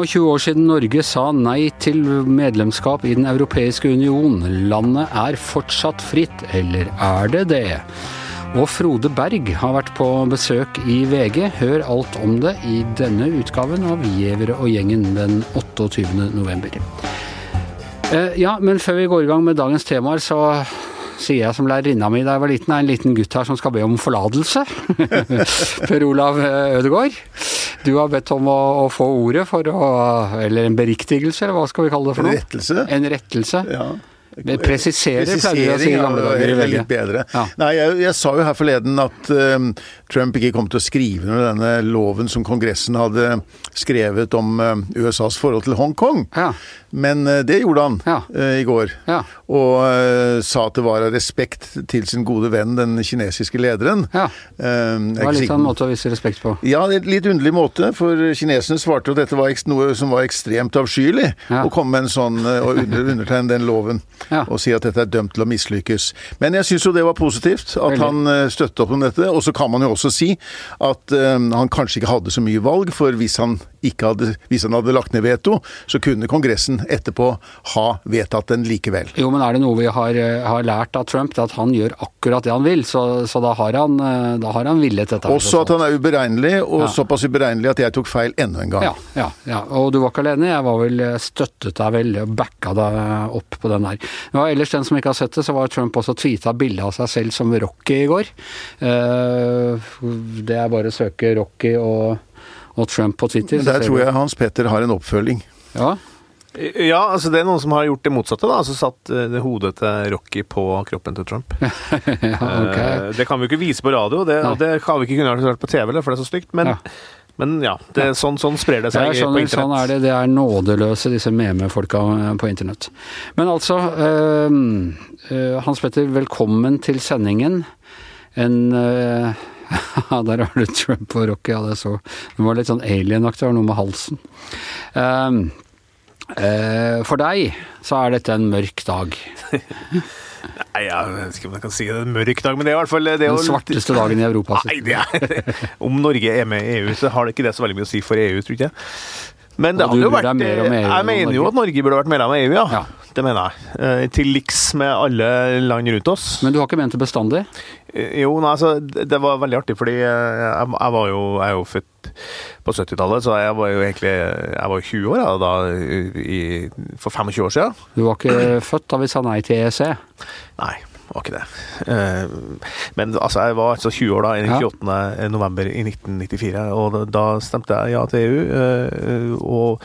25 år siden Norge sa nei til medlemskap i Den europeiske union. Landet er fortsatt fritt, eller er det det? Og Frode Berg har vært på besøk i VG. Hør alt om det i denne utgaven av Gjevere og gjengen den 28. november. Eh, ja, men før vi går i gang med dagens temaer, så sier jeg som lærerinna mi da jeg var liten, er en liten gutt her som skal be om forlatelse. per Olav Ødegaard. Du har bedt om å, å, få ordet for å Eller en beriktigelse, eller hva skal vi kalle det for noe? En rettelse. En rettelse. Ja. Presisere, pleier vi å si i gamle dager. Litt bedre. Ja. Nei, jeg, jeg, sa jo her forleden at um, Trump ikke kom til å skrive under denne loven som Kongressen hadde skrevet om um, USAs forhold til Hongkong. Ja. Men uh, det gjorde han Ja. uh, i går. Ja. Og sa at det var av respekt til sin gode venn, den kinesiske lederen. Ja. Det var litt av en måte å vise respekt på. ja, en litt underlig måte, for kineserne svarte at dette var noe som var ekstremt avskyelig. Å komme med en sånn eh, og undertegne den loven og si at dette er dømt til å mislykkes. Men jeg syns jo det var positivt at Veldig. han eh, støttet opp om dette. Og så kan man jo også si at eh, han kanskje ikke hadde så mye valg, for hvis han, ikke hadde, hvis han hadde lagt ned veto, så kunne Kongressen etterpå ha vedtatt den likevel. Jo, men er det noe vi har, eh, har lært av Trump, det er at han gjør akkurat det han vil. Så, så da, har han, eh, da har han villet dette. Også at han er uberegnelig, og Ja. såpass uberegnelig at jeg tok feil enda en gang. Ja, ja, ja. Og du var ikke alene. Jeg var vel eh, støttet deg vel og backa deg opp på den der. Ja, ellers, den som ikke har sett det, så var Trump også tweeta bilde av seg selv som Rocky i går. Det er bare å søke Rocky og, og Trump på Twitter. Men Der tror jeg Hans Petter har en oppfølging. Ja, Ja, altså det er noen som har gjort det motsatte. da, altså Satt eh, det hodet til Rocky på kroppen til Trump. ja, ok. Eh, Det kan vi jo ikke vise på radio, det, og det har vi ikke kunnet gjøre på TV, for det er så stygt. Men Ja. men ja det, er sånn, sånn sprer det seg seg sånn, på internett. sånn er det. Det er nådeløse, disse meme-folka på internett. Men altså, øh, eh, Hans Petter, velkommen til sendingen. En eh, Ja, der har du Trump og Rocky, ja, det så Det var litt sånn alien-aktig, var noe med halsen. Um, uh, for deg så er dette en mørk dag. Nei, jeg vet ikke om jeg kan si det er en mørk dag, men det er i hvert fall det er Den svarteste dagen i Europa. Nei, det er Om Norge er med i EU, så har det ikke det så veldig mye å si for EU, tror jeg. Men det hadde jo vært EU Jeg mener jo at Norge burde vært medlem av EU, ja. Ja. Det mener jeg. Eh, Til liks med alle land rundt oss. Men du har ikke ment det bestandig? Eh, Jo, nei, altså, det var veldig artig, fordi eh, jeg, jeg var jo jeg er jo født på 70-tallet, så jeg var jo egentlig Jeg var 20 år ja, da, i, for 25 år siden. Du var ikke født da vi sa nei til E EEC? Nei, var ikke det. Eh, Men altså, jeg var altså 20 år da, i den Ja. 28. november i 1994, og da, stemte jeg ja til EU. eh, Og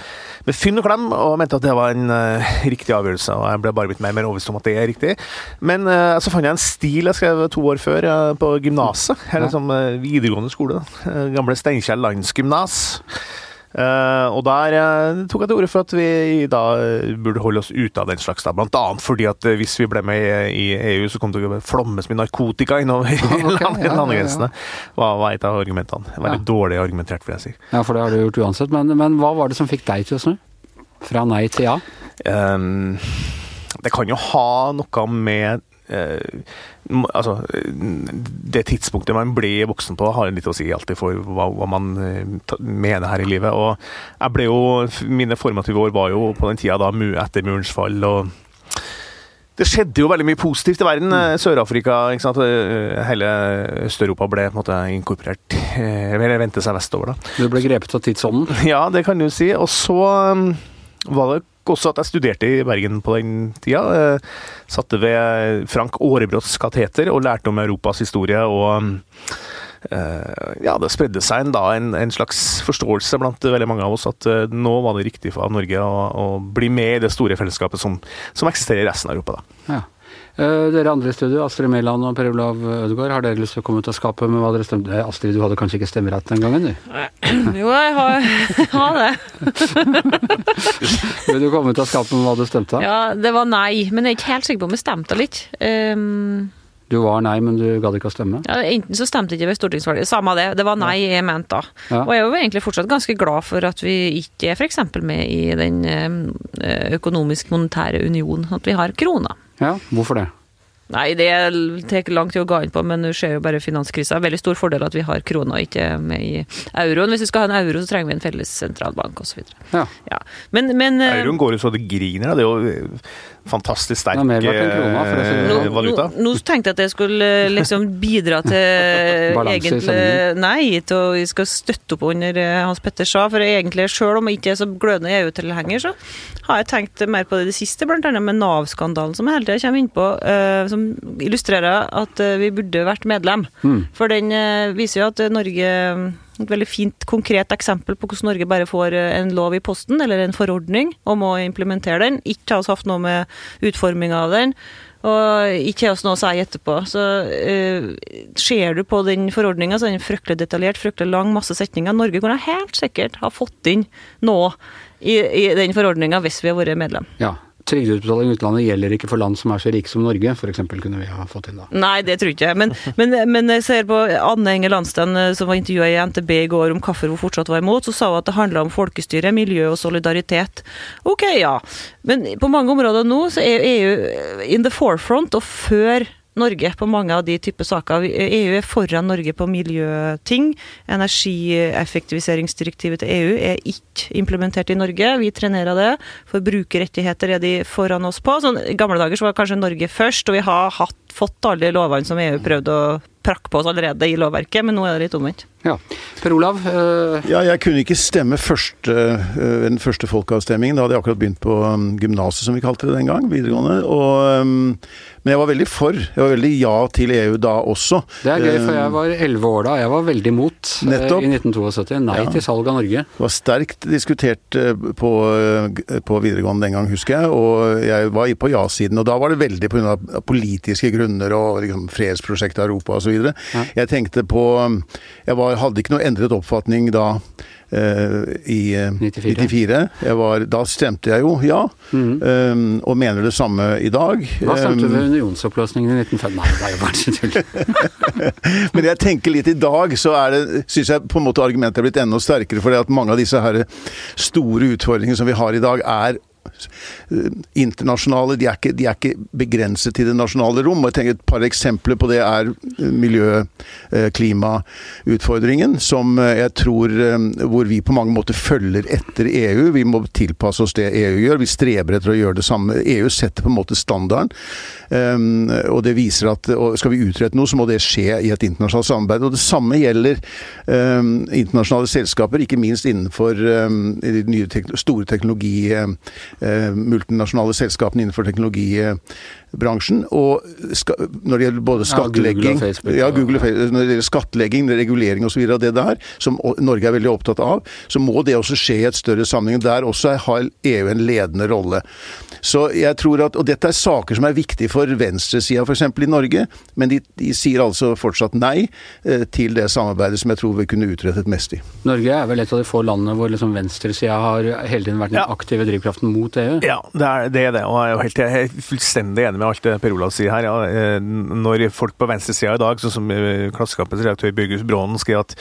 med fynn og klem, og mente at det var en eh, riktig avgjørelse. Og jeg ble bare blitt mer og mer overbevist om at det er riktig. Men så så fant jeg en stil jeg skrev to år før, på gymnaset. Eller eh, videregående skole. Gamle Steinkjer landsgymnas. Eh, og der eh, tok jeg til orde for at vi da eh, burde holde oss ute av den slags, da. Blant annet fordi at hvis vi ble med i, EU, så kom det til å flommes med narkotika innover okay, landegrensene. ja, ja. Var, et av argumentene. Veldig Ja. dårlig argumentert, vil jeg si. Ja, for det har du gjort uansett. Men, men hva var det som fikk deg til å snu? Fra nei til ja? Um, det kan jo ha noe med m- altså, det tidspunktet man blir voksen på, har litt å si alltid for hva, hva man eh, mener her i livet. Og jeg ble jo, Mine formative år var jo på den tida da etter murens fall. og det skjedde jo veldig mye positivt i verden. Eh, Sør-Afrika, ikke sant? Eh, hele Øst-Europa ble på en måte inkorporert. Eller vendte seg vestover, da. Du ble grepet av tidsånden? Ja, det kan du si. Og så um, var det også at jeg studerte i Bergen på den tida. Eh, satte ved Frank Aarebrots kateter og lærte om Europas historie. og eh, ja, det spredde seg en, da, en, en slags forståelse blant veldig mange av oss at eh, nå var det riktig for Norge å, å bli med i det store fellesskapet som, som eksisterer i resten av Europa. Da. Ja. Eh, dere andre i studio, Astrid Mæland og Per Olav Ødegaard, har dere lyst til å komme ut av skapet med hva dere stemte? Eh, Astrid, du hadde kanskje ikke stemmerett den gangen, du? Jo, jeg har, har det. Vil du komme ut av skapet med hva du stemte? Ja, det var nei, men jeg er ikke helt sikker på om jeg stemte litt. Um, Du var nei, men du gadd ikke å stemme? ja, enten så stemte jeg ikke ved stortingsvalget, samme det, det var nei jeg mente da. Ja. Og jeg er jo egentlig fortsatt ganske glad for at vi ikke er f.eks. med i den økonomisk-monetære union, at vi har krona. Ja, hvorfor det? Nei, det tar lang tid å gå inn på, men du ser jo bare finanskrisa. Veldig stor fordel at vi har krona og ikke med i euroen. Hvis vi skal ha en euro, så trenger vi en felles sentralbank osv. Ja. Ja. Men, men eh, Euroen går jo så det griner. av. Det er jo fantastisk sterk er eh, sånn. valuta. nå, nå tenkte jeg at jeg skulle eh, liksom bidra til egentlig. Nei, til å jeg skal støtte opp under eh, Hans Petter sa. For egentlig, sjøl om jeg ikke er så glødende EU-tilhenger, så har jeg tenkt mer på det i det siste, blant annet med Nav-skandalen som jeg hele tida kommer inn på, eh, som illustrerer at eh, vi burde vært medlem. Mm. For den eh, viser jo at eh, Norge et veldig fint, konkret eksempel på hvordan Norge bare får eh, en lov i posten, eller en forordning, om å implementere den. Ikke har vi hatt noe med utforminga av den. Og ikke har vi noe å si etterpå. Så uh, ser du på den forordninga, så er den fryktelig detaljert, fryktelig lang, masse setninger. Norge kunne helt sikkert ha fått inn noe i, i den forordninga hvis vi har vært medlem. ja. Trygdeutbetaling utlandet gjelder ikke for land som er så rike som Norge, f.eks. kunne vi ha fått inn da. Nei, det tror ikke jeg. Men, men, men jeg ser på Anne Enger Landsten eh, som var intervjua i NTB i går om hvorfor hun fortsatt var imot, så sa hun at det handla om folkestyre, miljø og solidaritet. Ok, ja. Men på mange områder nå så er EU in the forefront og før Norge på mange av de typer saker. EU er foran Norge på miljøting. Energieffektiviseringsdirektivet til EU er ikke implementert i Norge. Vi trenerer det. Forbrukerrettigheter er de foran oss på. Sånn, I gamle dager så var kanskje Norge først, og vi har hatt, fått alle lovene som EU prøvde å prakke på oss allerede i lovverket, men nå er det litt omvendt. Ja. Per Olav, eh, Ja, jeg kunne ikke stemme første, øh, ved den første folkeavstemningen. Da hadde jeg akkurat begynt på um, gymnaset, som vi kalte det den gang, videregående. Og, um, men jeg var veldig for. Jeg var veldig ja til EU da også. det er gøy, for jeg var elleve år da. Jeg var veldig mot eh, Nettopp. i 1972. Nei Ja. til salg av Norge. Det var sterkt diskutert på, på videregående den gang, husker jeg. Og jeg var på ja-siden. Og da var det veldig pga. politiske grunner og liksom, fredsprosjektet Europa osv. Ja. Jeg tenkte på Jeg var, hadde ikke noe endret oppfatning da. eh, I eh, 94. 94. Jeg var, da stemte jeg jo ja, mm. um, og mener det samme i dag. Hva stemte du ved unionsoppløsningen i 1905? Nei, det er jo bare tull. Men jeg tenker litt i dag, så er det, syns jeg på en måte argumentet er blitt enda sterkere. For at mange av disse her store utfordringene som vi har i dag, er eh, internasjonale. De er, ikke, de er ikke begrenset til det nasjonale rom. og jeg tenker Et par eksempler på det er eh, miljø- eh, klimautfordringen, som eh, jeg tror eh, hvor vi på mange måter følger etter EU. Vi må tilpasse oss det EU gjør. Vi streber etter å gjøre det samme. EU setter på en måte standarden. Og det viser at skal vi utrette noe, så må det skje i et internasjonalt samarbeid. Og det samme gjelder internasjonale selskaper, ikke minst innenfor de nye store teknologi... uh, multinasjonale selskapene innenfor teknologibransjen. Og ska, når det gjelder både Ja, Google og skattlegging Facebook, ja, Google og når det gjelder skattlegging, regulering osv. av det der, som Norge er veldig opptatt av, så må det også skje i et større sammenheng. Der også har EU en ledende rolle. Så jeg tror at, Og dette er saker som er viktige for venstresida f.eks. i Norge, men de, de sier altså fortsatt nei eh, til det samarbeidet som jeg tror vi kunne utrettet mest i. Norge er vel et av de få landene hvor liksom venstresida har hele tiden vært den Ja. aktive drivkraften mot EU. Ja, det er det. Det. Og jeg er jo helt, jeg er fullstendig enig med alt det Per Olav sier her. Ja, eh, når folk på venstresida i dag, sånn som eh, Klassekampens redaktør Bjørgus Brånen skriver at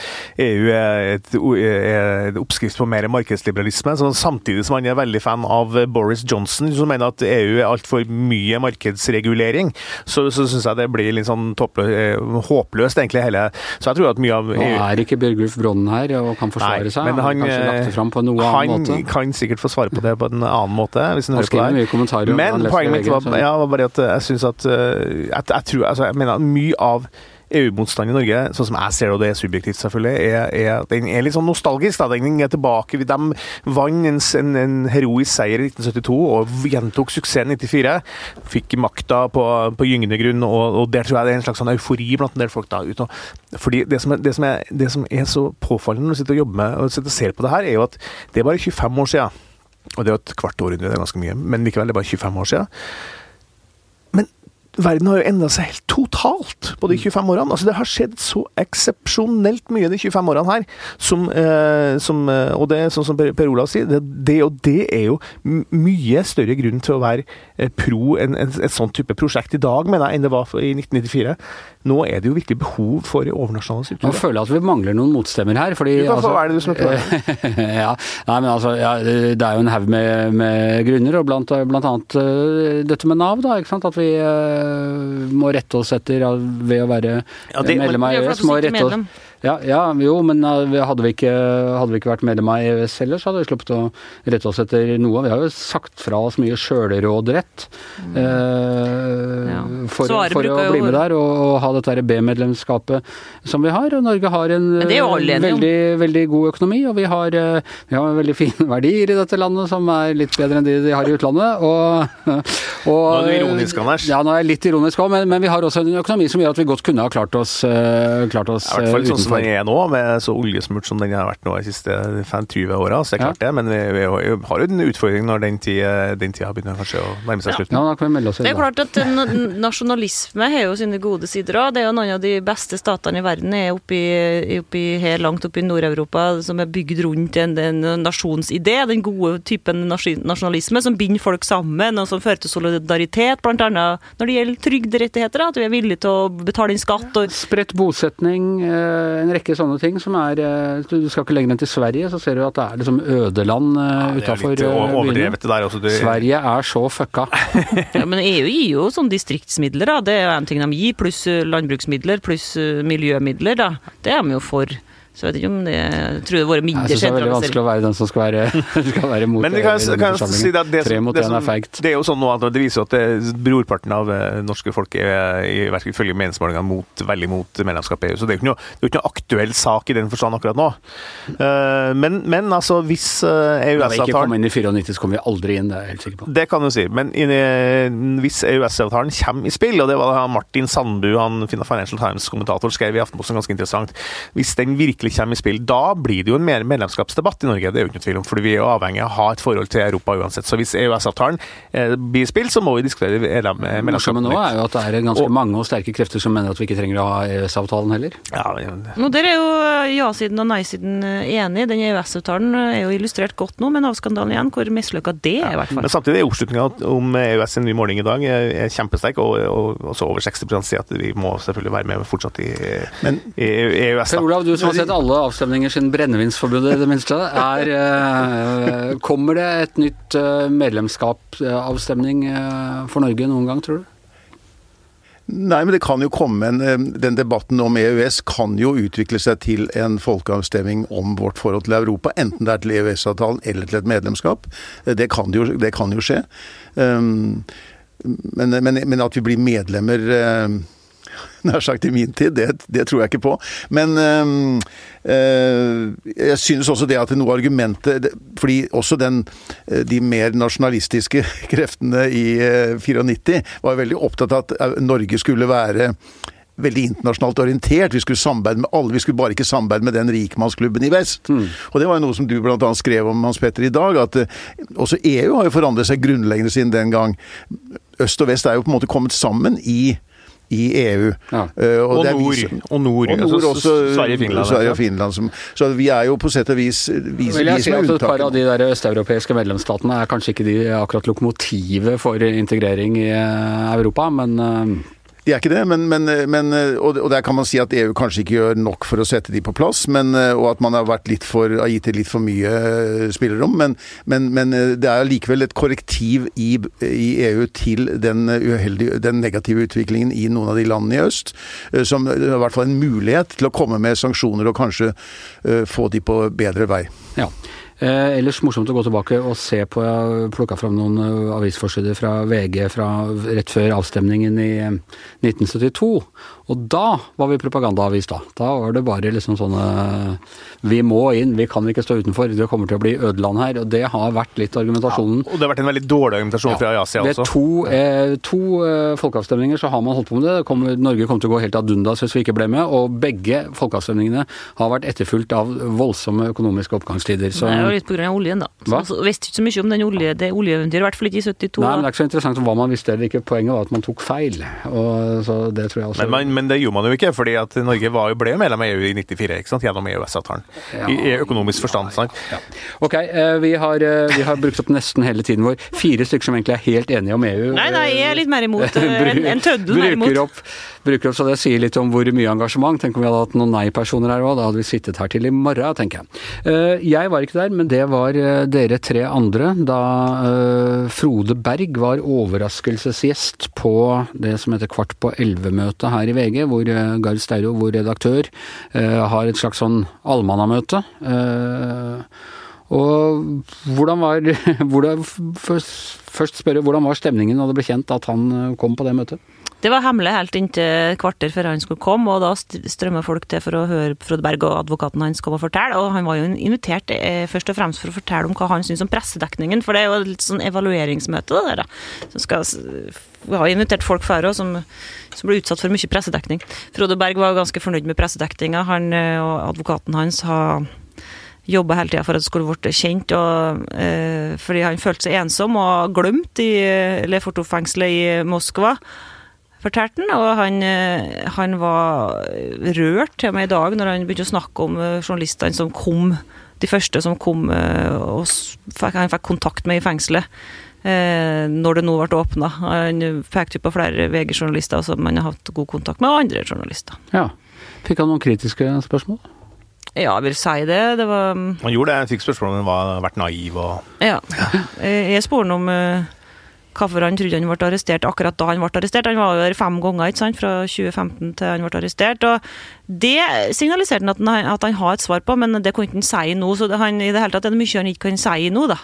EU er et, er et oppskrift på mer markedsliberalisme, så samtidig som han er veldig fan av Boris Johnson, som mener at EU er altfor mye markedsregulering, så, så syns jeg det blir litt sånn topplø, eh, håpløst, egentlig, hele Så jeg tror at mye av EU Nå er ikke Bjørgulf Brånen her og kan forsvare seg. men han, han kanskje lagt fram på noe han annen måte. kan sikkert få svare på det på en annen måte. hvis han hører på det Men poenget mitt var, ja, var bare at jeg syns at uh, at jeg, tror, altså, jeg mener at mye av EU-motstand i Norge, sånn som jeg ser det, og det er subjektivt selvfølgelig, er, er, den er litt sånn nostalgisk. Da. Den er tilbake. De vant en, en, heroisk seier i 1972 og gjentok suksessen i 94. Fikk makta på, på gyngende grunn, og, og der tror jeg det er en slags sånn eufori blant en del folk. da. Uten, fordi det som, er, det, som er, det som er så påfallende når du sitter og jobber med og sitter og ser på det her, er jo at det er bare 25 år siden. Og det er jo et kvart århundre, det er ganske mye, men likevel, det er bare 25 år siden. Verden har jo endra seg helt totalt på de 25 årene. Altså, det har skjedd så eksepsjonelt mye de 25 årene her. Som, eh, som, eh, og det sånn som Per, Olav sier, det, det, og det er jo mye større grunn til å være eh, pro en, en, et sånt type prosjekt i dag, mener jeg, enn det var i 1994. Nå er det jo virkelig behov for overnasjonale strukturer. Man føler at vi mangler noen motstemmer her. fordi... Hva altså, er det du som er ja, nei, men altså, ja, Det er jo en haug med, med, grunner, og blant, blant annet uh, dette med Nav. da, ikke sant? At vi må rette oss etter ved å være ja, det, medlem av EØS. må rette oss ja, ja, jo, men uh, hadde vi, ikke, hadde vi, ikke, vært medlem av EØS heller, så hadde vi sluppet å rette oss etter noe. Vi har jo sagt fra oss mye sjølråderett mm. eh, ja. for, for å bli med der og, og ha dette B-medlemskapet som vi har. Og Norge har en veldig, veldig god økonomi, og vi har, uh, vi har veldig fine verdier i dette landet som er litt bedre enn de de har i utlandet. Og, og, nå er du ironisk, Anders. Ja, nå er jeg litt ironisk òg, men, men, vi har også en økonomi som gjør at vi godt kunne ha klart oss, klart oss utenfor den er nå, med så oljesmurt som den har vært nå de siste 20 åra. Så det er klart ja. det, men vi, vi, har jo en utfordring når den tida, den tida begynner kanskje å nærme seg slutten. Ja, da kan vi melde oss det er klart at nasjonalisme har jo sine gode sider òg. Det er jo noen av de beste statene i verden er oppi, oppi her langt oppe i Nord-Europa som er bygd rundt en, en, nasjonsidé. Den gode typen nasjonalisme som binder folk sammen, og som fører til solidaritet, bl.a. når det gjelder trygderettigheter. At vi er villige til å betale inn skatt. Og Spredt bosetning. Eh, en rekke sånne ting som er eh, Du skal ikke lenger enn til Sverige, så ser du at det er liksom ødeland uh, ja, utafor byene. Sverige er så fucka. ja, men EU gir jo sånne distriktsmidler, da. Det er en ting de gir, pluss landbruksmidler, pluss miljømidler, da. Det er de jo for. Så jeg vet ikke om det tror det våre mindre Jeg syns det er veldig vanskelig å være den som skal være, skal være mot Men kan, kan si det, det, Tre mot én er feigt. Det er jo sånn nå at det viser at det, brorparten av eh, norske folk er ifølge meningsmålingene mot, veldig mot medlemskap i EU. Så det er jo ikke noe, ikke noe aktuell sak i den forstand akkurat nå. Uh, men, men, altså, hvis EØS-avtalen ikke kommer inn i 94, så kommer vi aldri inn, det er jeg helt sikker på. Det kan du si. Men i, hvis EØS-avtalen kommer i spill, og det var det Martin Sandbu, han Financial Times-kommentator, skrev i Aftenposten ganske interessant Hvis den virkelig virkelig kommer i spill, da blir det jo en mer medlemskapsdebatt i Norge. Det er jo ikke noe tvil om, fordi vi er jo avhengig av å ha et forhold til Europa uansett. Så hvis EØS-avtalen eh, blir i spill, så må vi diskutere medlemskapet. Men nå er jo at det er ganske og, mange og sterke krefter som mener at vi ikke trenger å ha EØS-avtalen heller. Ja, men... Nå, Der er jo ja-siden og nei-siden enige. enig. Den EØS-avtalen er jo illustrert godt nå med Nav-skandalen igjen, hvor mislykka det er, i hvert fall. Men samtidig er oppslutninga om EØS en ny måling i dag er kjempesterk, og, og også over 60 sier at vi må selvfølgelig være med fortsatt i, men, i EØS. Per Olav, du som har sett alle avstemninger siden Brennevinsforbudet, i det minste. Er, uh, kommer det et nytt uh, medlemskapsavstemning uh, for Norge noen gang, tror du? Nei, men det kan jo komme en Den debatten om EØS kan jo utvikle seg til en folkeavstemning om vårt forhold til Europa. Enten det er til EØS-avtalen eller til et medlemskap. Det kan jo, det kan jo skje. Um, men, men, men, at vi blir medlemmer nær sagt i min tid. Det, det, tror jeg ikke på. Men øh, jeg synes også det at noe noe argumentet Fordi også den, eh, de mer nasjonalistiske kreftene i øh, 94 var veldig opptatt av at Norge skulle være veldig internasjonalt orientert. Vi skulle samarbeide med alle. Vi skulle bare ikke samarbeide med den rikmannsklubben i vest. Mm. Og det var jo noe som du bl.a. skrev om, Hans Petter, i dag. At også EU har jo forandret seg grunnleggende siden den gang. Øst og vest er jo på en måte kommet sammen i i EU. Ja. Uh, og, og, nord, som, og, nord, og nord. også. Sverige Finland. Sverige og Finland som, så vi er jo på sett og vis vi, Vil jeg si at Et par av de der østeuropeiske medlemsstatene er kanskje ikke de akkurat lokomotivet for integrering i eh, Europa, men uh, de er ikke det, men, men, men, og, der kan man si at EU kanskje ikke gjør nok for å sette de på plass, men, og at man har, for, har gitt det litt for mye eh, spillerom. Men, det er likevel et korrektiv i, i EU til den, uheldige, den, negative utviklingen i noen av de landene i øst, eh, som i hvert fall en mulighet til å komme med sanksjoner og kanskje få de på bedre vei. Ja. Eh, ellers morsomt å gå tilbake og se på Jeg plukka fram noen uh, avisforsider fra VG fra rett før avstemningen i 1972. Og da var vi propagandaavis, da. Da var det bare liksom sånne Vi må inn, vi kan ikke stå utenfor. Det kommer til å bli ødeland her. Og det har vært litt argumentasjonen. Ja, og det har vært en veldig dårlig argumentasjon ja, fra Asia også. Ved to, eh, to eh, folkeavstemninger så har man holdt på med det. Kom, Norge kom til å gå helt ad undas hvis vi ikke ble med. Og begge folkeavstemningene har vært etterfulgt av voldsomme økonomiske oppgangstider. Så, Nei, er var litt av oljen, da. Hva? Så, så visste ikke så mye om den olje, det oljeeventyret, i hvert fall ikke i 72. Nei, men det er ikke så interessant hva man visste eller ikke. Poenget var at man tok feil. Og, så det tror jeg også Men, man, men det gjorde man jo ikke, fordi at Norge var jo, ble jo medlem av EU i 94, ikke sant? gjennom EØS-avtalen. I, I økonomisk forstand. sant? Ok, eh, vi har, eh, vi har brukt opp nesten hele tiden vår. Fire stykker som egentlig er helt enige om EU. Nei, nei, jeg er litt mer imot enn en, en tøddel mer bruker imot. opp, bruker opp, så det sier litt om hvor mye engasjement. Tenk om vi hadde hatt noen nei-personer her òg, da hadde vi sittet her til i morgen, tenker jeg. Eh, Jeg var ikke der, men det var eh, dere tre andre da eh, Frode Berg var overraskelsesgjest på det som heter Kvart på elleve-møtet her i VG, hvor eh, Gard Steiro, vår redaktør, eh, har et slags sånn allmannamøte. Eh, Og hvordan var hvordan, først, spørre, hvordan var stemningen da det ble kjent at han kom på det møtet? Det var hemmelig helt inntil kvarter før han skulle komme, og da strømmer folk til for å høre Frode Berg og advokaten hans komme og fortelle. Og han var jo invitert eh, først og fremst for å fortelle om hva han syns om pressedekningen, for det er jo et litt sånn evalueringsmøte, det der, da. Som skal, vi har invitert folk før òg som, som ble utsatt for mye pressedekning. Frode Berg var ganske fornøyd med pressedekninga. Han eh, og advokaten hans har jobba hele tida for at det skulle blitt kjent, og, eh, fordi han følte seg ensom og glemt i Lefortov-fengselet i Moskva fortalte han, og han, eh, han var rørt til og med i dag når han begynte å snakke om eh, journalistene som kom, de første som kom eh, og fikk, han fikk kontakt med i fengselet. eh, Når det nå ble åpna. Han pekte på flere VG-journalister som han har hatt god kontakt med, og andre journalister. Ja. Fikk han noen kritiske spørsmål? Ja, jeg vil si det. Det var Han gjorde det, jeg fikk spørsmål om han var vært naiv og Ja. Jeg spurte om hvorfor han trodde han ble arrestert akkurat da han ble arrestert. Han var jo der fem ganger, ikke sant, fra 2015 til han ble arrestert. og Det signaliserte han at han, at han har et svar på, men det kunne ikke han si nå. Så han, i det hele tatt er det mye han ikke kan si nå, da.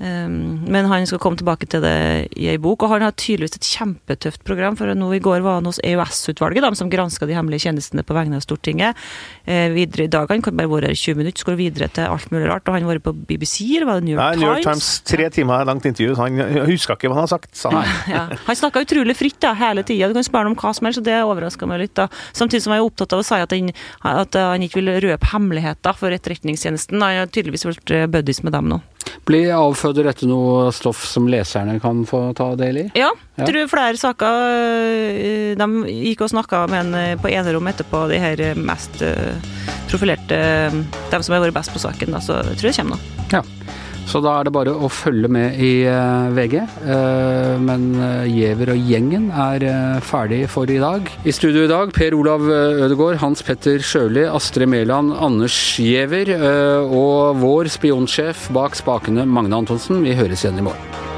Um, men han skal komme tilbake til det i ei bok, og han har tydeligvis et kjempetøft program. For nå i går var han hos EOS-utvalget, de som granska de hemmelige tjenestene på vegne av Stortinget. Eh, videre i dag, Han kan bare være her i 20 minutter, skal videre til alt mulig rart. Og han har vært på BBC, eller var det New York Times? Nei, New York Times? Times, tre timer langt intervju, så han huska ikke hva han har sagt. sa han. Ja. Han snakka utrolig fritt da, hele tida. Du kan spørre ham om hva som helst, og det overraska meg litt. da. Samtidig som jeg er opptatt av å si at han, at han ikke vil røpe hemmeligheter for Etterretningstjenesten. Han har tydeligvis blitt eh, buddies med dem nå. Blir avføder dette noe stoff som leserne kan få ta del i? Ja, Ja. tror flere saker eh, De gikk og snakka med en eh, på enerom etterpå, de her eh, mest profilerte De som har vært best på saken. Da, så jeg tror det kommer noe. Ja. Så da er det bare å følge med i eh, VG. Eh, men uh, Giæver og gjengen er eh, ferdig for i dag. I studio i dag Per Olav eh, Ødegaard, Hans Petter Sjøli, Astrid Mæland, Anders Giæver eh, og vår spionsjef bak spakene, Magne Antonsen. Vi høres igjen i morgen.